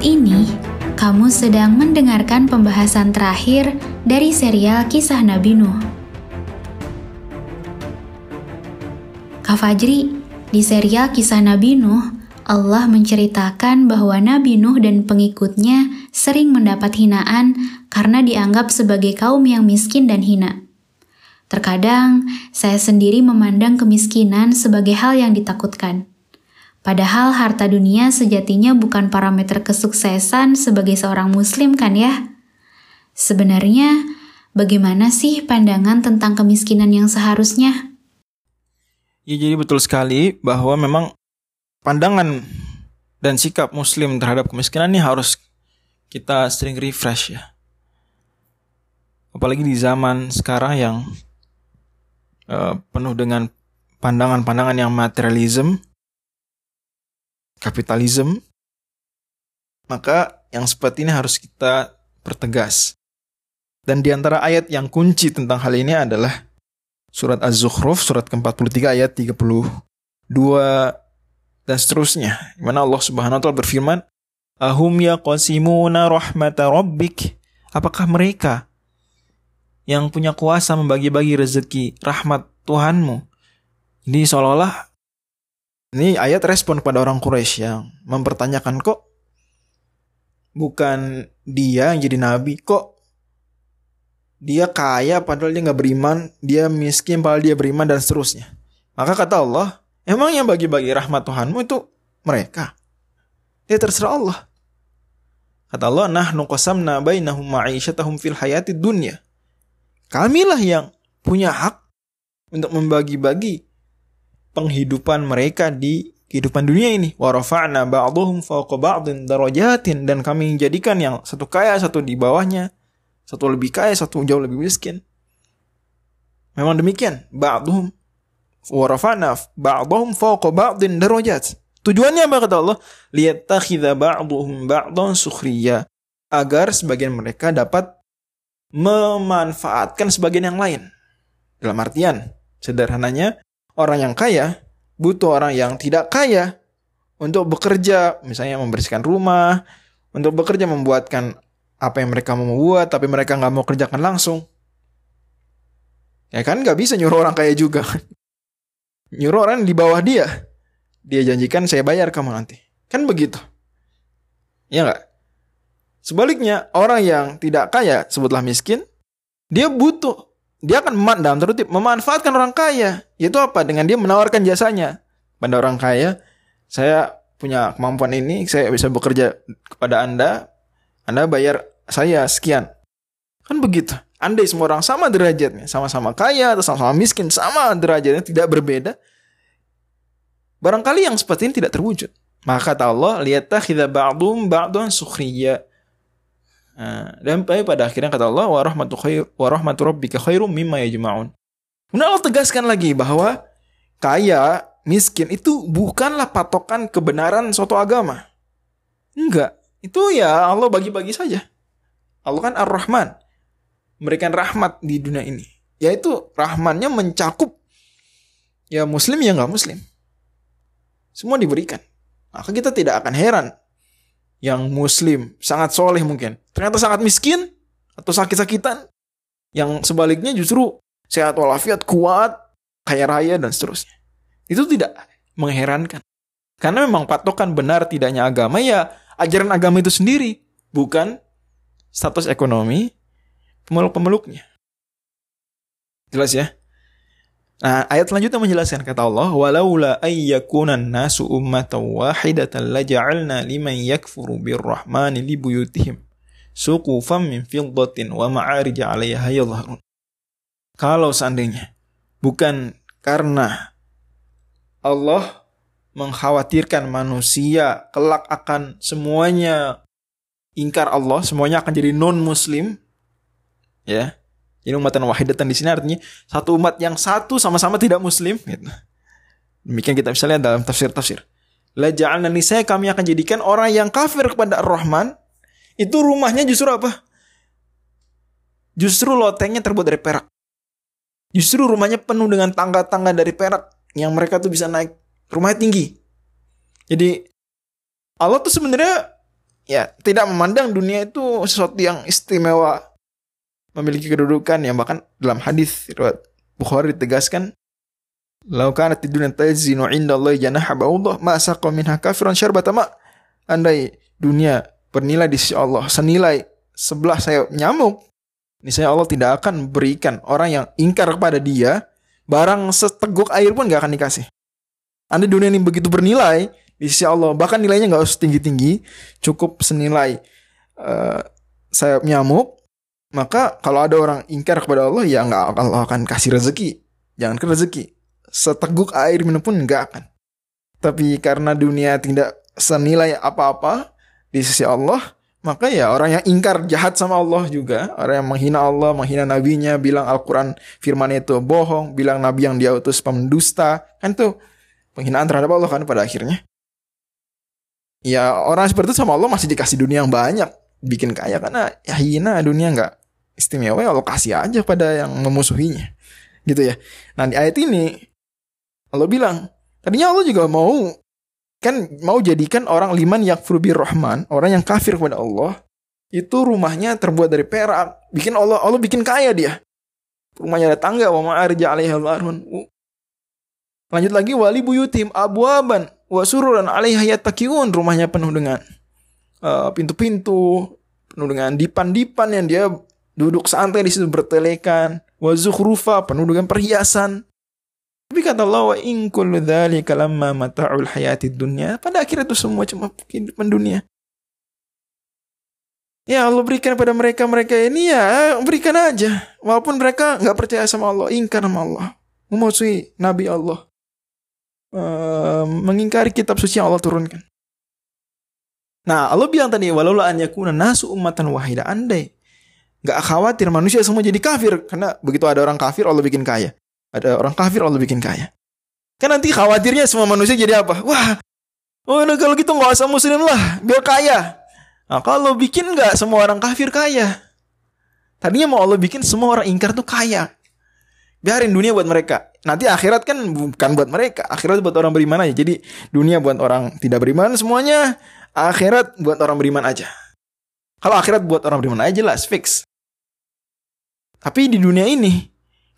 Saat ini, kamu sedang mendengarkan pembahasan terakhir dari serial Kisah Nabi Nuh. Kak Fajri, di serial Kisah Nabi Nuh, Allah menceritakan bahwa Nabi Nuh dan pengikutnya sering mendapat hinaan karena dianggap sebagai kaum yang miskin dan hina. Terkadang, saya sendiri memandang kemiskinan sebagai hal yang ditakutkan. Padahal harta dunia sejatinya bukan parameter kesuksesan sebagai seorang muslim kan ya? Sebenarnya, bagaimana sih pandangan tentang kemiskinan yang seharusnya? Ya jadi betul sekali bahwa memang pandangan dan sikap muslim terhadap kemiskinan ini harus kita sering refresh ya. Apalagi di zaman sekarang yang uh, penuh dengan pandangan-pandangan yang materialism, kapitalisme, maka yang seperti ini harus kita pertegas. Dan di antara ayat yang kunci tentang hal ini adalah surat Az-Zukhruf, surat ke-43 ayat 32 dan seterusnya. Di mana Allah Subhanahu wa taala berfirman, "Ahum yaqasimuna rahmata rabbik?" Apakah mereka yang punya kuasa membagi-bagi rezeki rahmat Tuhanmu? Ini seolah-olah ini ayat respon kepada orang Quraisy yang mempertanyakan kok bukan dia yang jadi nabi kok dia kaya padahal dia nggak beriman, dia miskin padahal dia beriman dan seterusnya. Maka kata Allah, emang yang bagi-bagi rahmat Tuhanmu itu mereka. Ya terserah Allah. Kata Allah, nahnu qasamna bainahum ma'isyatahum fil hayati dunya. Kamilah yang punya hak untuk membagi-bagi penghidupan mereka di kehidupan dunia ini. Wa rafa'na ba'dhum fawqa ba'dhin darajatin dan kami jadikan yang satu kaya, satu di bawahnya, satu lebih kaya, satu jauh lebih miskin. Memang demikian. Ba'dhum wa rafa'na ba'dhum fawqa ba'dhin darajat. Tujuannya apa kata Allah? Liyattakhidha ba'dhum ba'dhan sukhriya. Agar sebagian mereka dapat memanfaatkan sebagian yang lain. Dalam artian, sederhananya, orang yang kaya butuh orang yang tidak kaya untuk bekerja, misalnya membersihkan rumah, untuk bekerja membuatkan apa yang mereka mau buat, tapi mereka nggak mau kerjakan langsung. Ya kan nggak bisa nyuruh orang kaya juga. nyuruh orang di bawah dia. Dia janjikan saya bayar kamu nanti. Kan begitu. Ya nggak? Sebaliknya, orang yang tidak kaya, sebutlah miskin, dia butuh dia akan mem dalam tertib memanfaatkan orang kaya. Yaitu apa? Dengan dia menawarkan jasanya pada orang kaya. Saya punya kemampuan ini, saya bisa bekerja kepada Anda. Anda bayar saya sekian. Kan begitu. Andai semua orang sama derajatnya, sama-sama kaya atau sama-sama miskin, sama derajatnya, tidak berbeda. Barangkali yang seperti ini tidak terwujud. Maka kata Allah, kita ba'dum ba'dun sukhriya. Nah, dan pada akhirnya kata Allah wa rahmatu khair wa rahmatu mimma yajma'un. Kemudian Allah tegaskan lagi bahwa kaya, miskin itu bukanlah patokan kebenaran suatu agama. Enggak. Itu ya Allah bagi-bagi saja. Allah kan Ar-Rahman. Memberikan rahmat di dunia ini. Yaitu rahmannya mencakup ya muslim ya nggak muslim. Semua diberikan. Maka kita tidak akan heran yang muslim, sangat soleh mungkin, ternyata sangat miskin atau sakit-sakitan, yang sebaliknya justru sehat walafiat, kuat, kaya raya dan seterusnya. Itu tidak mengherankan. Karena memang patokan benar tidaknya agama ya ajaran agama itu sendiri, bukan status ekonomi pemeluk-pemeluknya. Jelas ya? Nah, ayat selanjutnya menjelaskan kata Allah, "Walaula ayyakunan nasu ummatan wahidatan laja'alna liman yakfuru birrahmani libuyutihim suqufan min fiddatin wa ma'arij 'alayha yadhharun." Kalau seandainya bukan karena Allah mengkhawatirkan manusia kelak akan semuanya ingkar Allah, semuanya akan jadi non muslim ya jadi umatan wahidatan di sini artinya satu umat yang satu sama-sama tidak muslim. Gitu. Demikian kita bisa lihat dalam tafsir-tafsir. La ja'alna saya kami akan jadikan orang yang kafir kepada Ar-Rahman itu rumahnya justru apa? Justru lotengnya terbuat dari perak. Justru rumahnya penuh dengan tangga-tangga dari perak yang mereka tuh bisa naik rumahnya tinggi. Jadi Allah tuh sebenarnya ya tidak memandang dunia itu sesuatu yang istimewa memiliki kedudukan yang bahkan dalam hadis riwayat Bukhari ditegaskan Lau kanat dunia tazinu inda Allah janaha ba'udah ma saqa minha kafiran syarbata. Andai dunia bernilai di sisi Allah senilai sebelah sayap nyamuk, niscaya Allah tidak akan berikan orang yang ingkar kepada dia barang seteguk air pun gak akan dikasih. Andai dunia ini begitu bernilai di sisi Allah, bahkan nilainya nggak usah tinggi-tinggi, cukup senilai uh, sayap nyamuk, maka kalau ada orang ingkar kepada Allah, ya nggak Allah akan kasih rezeki. Jangan ke rezeki, seteguk air minum pun nggak akan. Tapi karena dunia tidak senilai apa-apa di sisi Allah, maka ya orang yang ingkar jahat sama Allah juga, orang yang menghina Allah, menghina nabinya, bilang Al-Quran firman itu bohong, bilang nabi yang dia utus kan tuh penghinaan terhadap Allah kan pada akhirnya ya orang seperti itu sama Allah masih dikasih dunia yang banyak bikin kaya karena ya hina dunia nggak istimewa ya Allah kasih aja pada yang memusuhinya. Gitu ya. Nah di ayat ini Allah bilang tadinya Allah juga mau kan mau jadikan orang liman yang bir rahman orang yang kafir kepada Allah itu rumahnya terbuat dari perak. Bikin Allah Allah bikin kaya dia. Rumahnya ada tangga wa ma'arja alaiha lanjut lagi wali buyutim abwaban wa sururan alaiha yattaqiun rumahnya penuh dengan uh, pintu-pintu penuh dengan dipan-dipan yang dia duduk santai di situ bertelekan. Wa zukhrufa penuh dengan perhiasan. Tapi kata Allah wa in kullu dzalika lamma mata'ul hayatid dunya. Pada akhirnya itu semua cuma kehidupan dunia. Ya Allah berikan pada mereka mereka ini ya berikan aja. Walaupun mereka nggak percaya sama Allah ingkar sama Allah. Memusuhi Nabi Allah. Uh, mengingkari kitab suci yang Allah turunkan. Nah, Allah bilang tadi walau an yakuna nasu ummatan wahida. Andai nggak khawatir manusia semua jadi kafir karena begitu ada orang kafir Allah bikin kaya. Ada orang kafir Allah bikin kaya. Kan nanti khawatirnya semua manusia jadi apa? Wah, oh nah kalau gitu nggak usah muslim lah, biar kaya. Nah, kalau bikin nggak semua orang kafir kaya. Tadinya mau Allah bikin semua orang ingkar tuh kaya. Biarin dunia buat mereka. Nanti akhirat kan bukan buat mereka. Akhirat buat orang beriman aja. Jadi dunia buat orang tidak beriman semuanya. Akhirat buat orang beriman aja. Kalau akhirat buat orang beriman aja jelas fix. Tapi di dunia ini,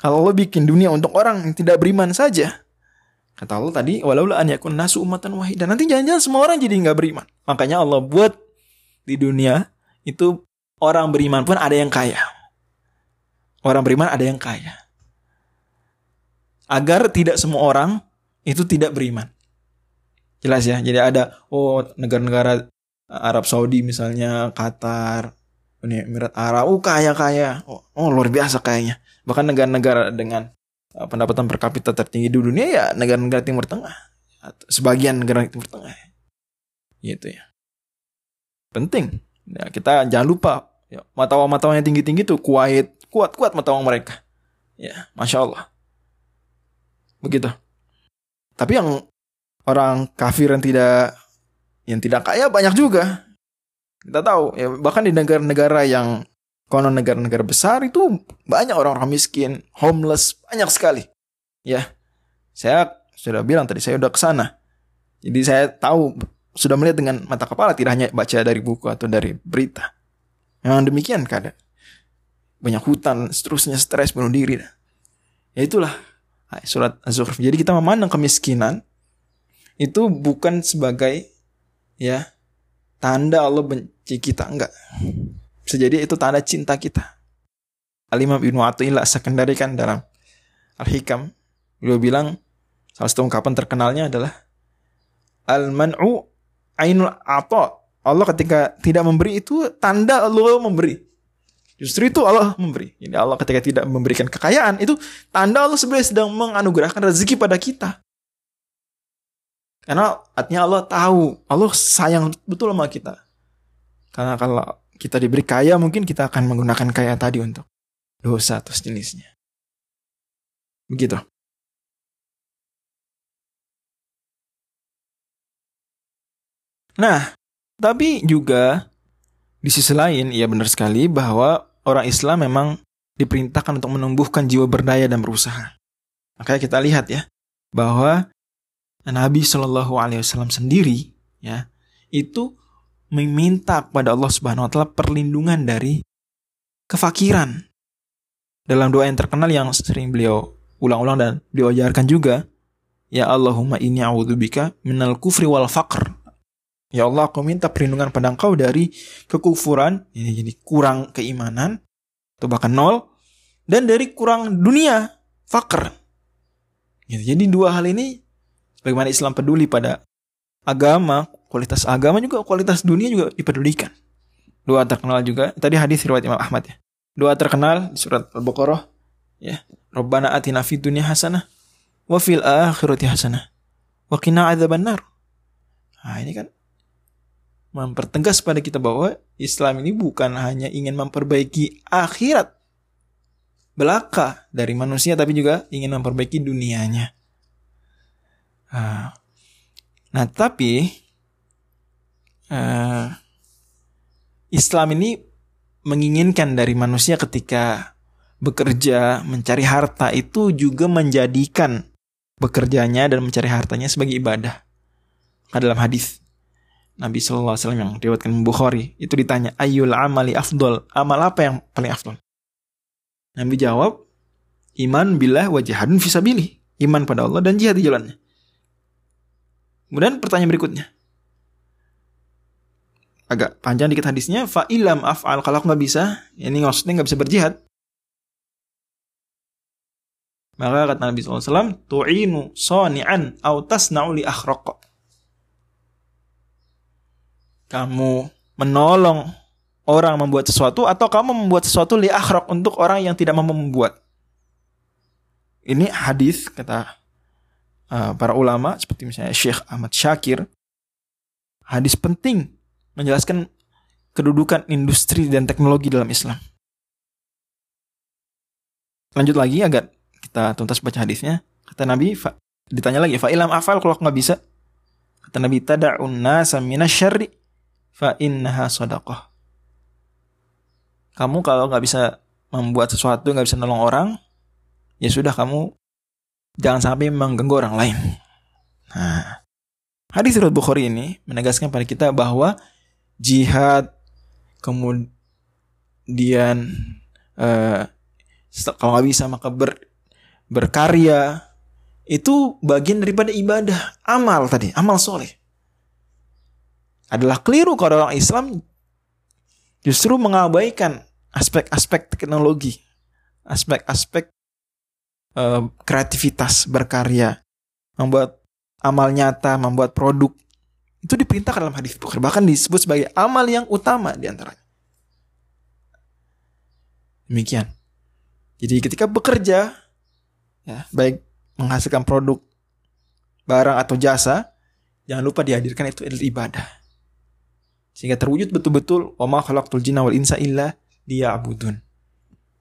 kalau lo bikin dunia untuk orang yang tidak beriman saja, kata Allah tadi, walau an yakun nasu umatan wahidah. Nanti jangan-jangan semua orang jadi nggak beriman. Makanya Allah buat di dunia itu orang beriman pun ada yang kaya. Orang beriman ada yang kaya agar tidak semua orang itu tidak beriman. Jelas ya. Jadi ada oh negara-negara Arab Saudi misalnya, Qatar, Uni Emirat Arab, oh kaya kaya, oh, oh luar biasa kayaknya. Bahkan negara-negara dengan uh, pendapatan per kapita tertinggi di dunia ya negara-negara Timur Tengah, sebagian negara Timur Tengah, gitu ya. Penting. Ya, kita jangan lupa ya, mata uang mata uang yang tinggi tinggi tuh kuat kuat kuat mata uang mereka. Ya, masya Allah. Begitu. Tapi yang orang kafir yang tidak yang tidak kaya banyak juga. Kita tahu ya bahkan di negara-negara yang konon negara-negara besar itu banyak orang-orang miskin, homeless, banyak sekali. Ya. Saya sudah bilang tadi saya udah ke sana. Jadi saya tahu sudah melihat dengan mata kepala tidak hanya baca dari buku atau dari berita. Memang demikian keadaan. Banyak hutan, seterusnya stres bunuh diri. Ya itulah surat Az-Zukhruf. Jadi kita memandang kemiskinan itu bukan sebagai ya tanda Allah benci kita enggak. Bisa jadi itu tanda cinta kita. Al-Imam Ibnu Athaillah sekendarikan dalam Al-Hikam beliau bilang salah satu ungkapan terkenalnya adalah al-man'u ainul ata. Allah ketika tidak memberi itu tanda Allah memberi. Justru itu Allah memberi. Jadi Allah ketika tidak memberikan kekayaan itu tanda Allah sebenarnya sedang menganugerahkan rezeki pada kita. Karena artinya Allah tahu, Allah sayang betul sama kita. Karena kalau kita diberi kaya mungkin kita akan menggunakan kaya tadi untuk dosa atau sejenisnya. Begitu. Nah, tapi juga di sisi lain, ya benar sekali bahwa orang Islam memang diperintahkan untuk menumbuhkan jiwa berdaya dan berusaha. Makanya kita lihat ya bahwa Nabi Shallallahu Alaihi Wasallam sendiri ya itu meminta kepada Allah Subhanahu wa taala perlindungan dari kefakiran. Dalam doa yang terkenal yang sering beliau ulang-ulang dan beliau ajarkan juga, ya Allahumma inni a'udzubika minal kufri wal faqr. Ya Allah, aku minta perlindungan pada engkau dari kekufuran, ini jadi kurang keimanan, atau bahkan nol, dan dari kurang dunia, fakir. Gitu. Jadi dua hal ini, bagaimana Islam peduli pada agama, kualitas agama juga, kualitas dunia juga dipedulikan. Doa terkenal juga, tadi hadis riwayat Imam Ahmad ya. Doa terkenal di surat Al-Baqarah, ya. Rabbana atina fid dunya hasanah, wa fil akhirati hasanah, wa qina adzabannar. Nah, ini kan mempertegas pada kita bahwa Islam ini bukan hanya ingin memperbaiki akhirat belaka dari manusia tapi juga ingin memperbaiki dunianya. Nah, tapi uh, Islam ini menginginkan dari manusia ketika bekerja mencari harta itu juga menjadikan bekerjanya dan mencari hartanya sebagai ibadah. Dalam hadis Nabi Shallallahu Alaihi Wasallam yang diriwayatkan Bukhari itu ditanya ayul amali afdol? Amal apa yang paling afdol? Nabi jawab iman billah wa jihadun fisabilih iman pada Allah dan jihad di jalannya kemudian pertanyaan berikutnya. Agak panjang dikit hadisnya. Fa ilam af'al. Kalau aku nggak bisa ini maksudnya nggak bisa berjihad. Maka kata Nabi SAW tu'inu soni'an au tasna'u li kamu menolong orang membuat sesuatu atau kamu membuat sesuatu li akhraq untuk orang yang tidak mampu membuat. Ini hadis kata uh, para ulama seperti misalnya Syekh Ahmad Syakir. Hadis penting menjelaskan kedudukan industri dan teknologi dalam Islam. Lanjut lagi agar kita tuntas baca hadisnya. Kata Nabi, ditanya lagi, fa'ilam afal kalau nggak bisa. Kata Nabi, tada'un nasa minasyarri fa innaha sadaqah. Kamu kalau nggak bisa membuat sesuatu, nggak bisa nolong orang, ya sudah kamu jangan sampai mengganggu orang lain. Nah, hadis riwayat Bukhari ini menegaskan pada kita bahwa jihad kemudian uh, kalau nggak bisa maka ber, berkarya itu bagian daripada ibadah amal tadi amal soleh adalah keliru kalau orang Islam justru mengabaikan aspek-aspek teknologi, aspek-aspek uh, kreativitas berkarya, membuat amal nyata, membuat produk. Itu diperintahkan dalam hadis Bukhari, bahkan disebut sebagai amal yang utama di antaranya. Demikian. Jadi ketika bekerja, ya, baik menghasilkan produk, barang atau jasa, jangan lupa dihadirkan itu adalah ibadah. Sehingga terwujud betul-betul wa ma khalaqtul jinna wal insa illa liya'budun.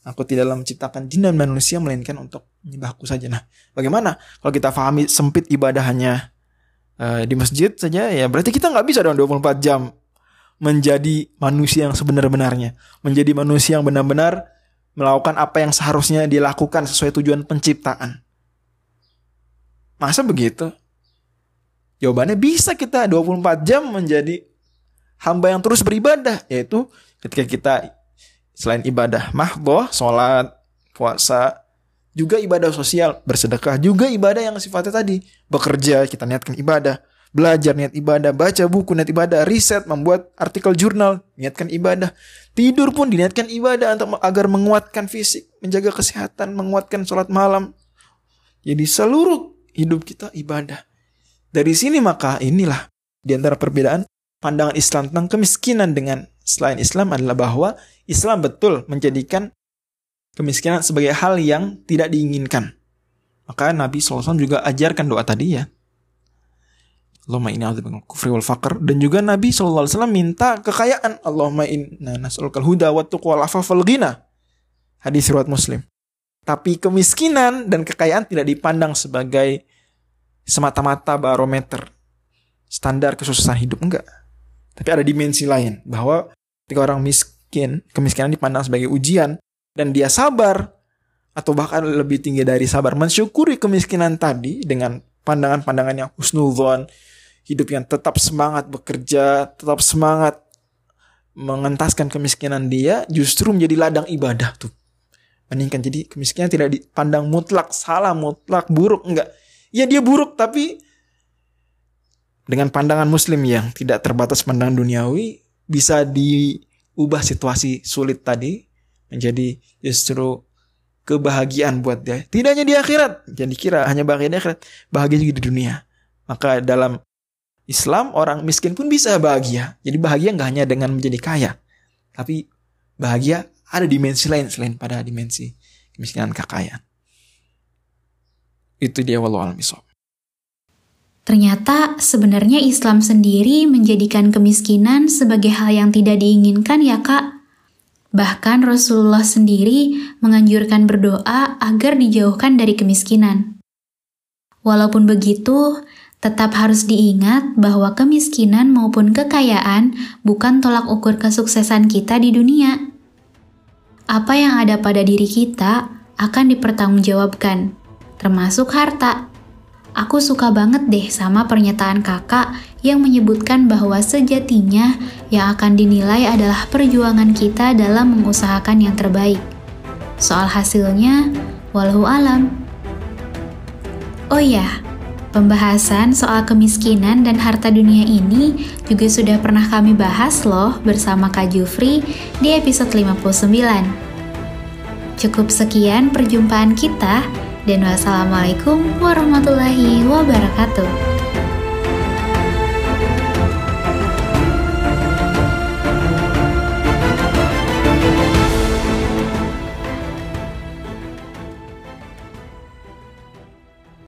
Aku tidaklah menciptakan jin dan manusia melainkan untuk menyembahku saja. Nah, bagaimana kalau kita pahami sempit ibadah hanya uh, di masjid saja ya berarti kita nggak bisa dong 24 jam menjadi manusia yang sebenar-benarnya, menjadi manusia yang benar-benar melakukan apa yang seharusnya dilakukan sesuai tujuan penciptaan. Masa begitu? Jawabannya bisa kita 24 jam menjadi hamba yang terus beribadah yaitu ketika kita selain ibadah mahdoh, sholat, puasa, juga ibadah sosial, bersedekah, juga ibadah yang sifatnya tadi. Bekerja kita niatkan ibadah, belajar niat ibadah, baca buku niat ibadah, riset, membuat artikel jurnal niatkan ibadah, tidur pun diniatkan ibadah untuk agar menguatkan fisik, menjaga kesehatan, menguatkan sholat malam. Jadi seluruh hidup kita ibadah. Dari sini maka inilah di antara perbedaan pandangan Islam tentang kemiskinan dengan selain Islam adalah bahwa Islam betul menjadikan kemiskinan sebagai hal yang tidak diinginkan. Maka Nabi SAW juga ajarkan doa tadi ya. Allahumma inni a'udzubika kufri wal faqr dan juga Nabi SAW minta kekayaan. Allahumma inna nas'alukal huda wa tuqwa wal afafal ghina. Hadis riwayat Muslim. Tapi kemiskinan dan kekayaan tidak dipandang sebagai semata-mata barometer standar kesusahan hidup enggak tapi ada dimensi lain bahwa ketika orang miskin, kemiskinan dipandang sebagai ujian dan dia sabar atau bahkan lebih tinggi dari sabar mensyukuri kemiskinan tadi dengan pandangan-pandangan yang husnuzon, hidup yang tetap semangat bekerja, tetap semangat mengentaskan kemiskinan dia, justru menjadi ladang ibadah tuh. Mendingkan jadi kemiskinan tidak dipandang mutlak, salah, mutlak, buruk, enggak. Ya dia buruk tapi dengan pandangan muslim yang tidak terbatas pandang duniawi bisa diubah situasi sulit tadi menjadi justru kebahagiaan buat dia. Tidak hanya di akhirat, jadi kira hanya bahagia di akhirat, bahagia juga di dunia. Maka dalam Islam orang miskin pun bisa bahagia. Jadi bahagia nggak hanya dengan menjadi kaya, tapi bahagia ada dimensi lain selain pada dimensi kemiskinan kekayaan. Itu dia walau alam Ternyata sebenarnya Islam sendiri menjadikan kemiskinan sebagai hal yang tidak diinginkan ya kak. Bahkan Rasulullah sendiri menganjurkan berdoa agar dijauhkan dari kemiskinan. Walaupun begitu, tetap harus diingat bahwa kemiskinan maupun kekayaan bukan tolak ukur kesuksesan kita di dunia. Apa yang ada pada diri kita akan dipertanggungjawabkan, termasuk harta. Aku suka banget deh sama pernyataan kakak yang menyebutkan bahwa sejatinya yang akan dinilai adalah perjuangan kita dalam mengusahakan yang terbaik. Soal hasilnya, walau alam. Oh ya, pembahasan soal kemiskinan dan harta dunia ini juga sudah pernah kami bahas loh bersama Kak Jufri di episode 59. Cukup sekian perjumpaan kita dan wassalamualaikum warahmatullahi wabarakatuh.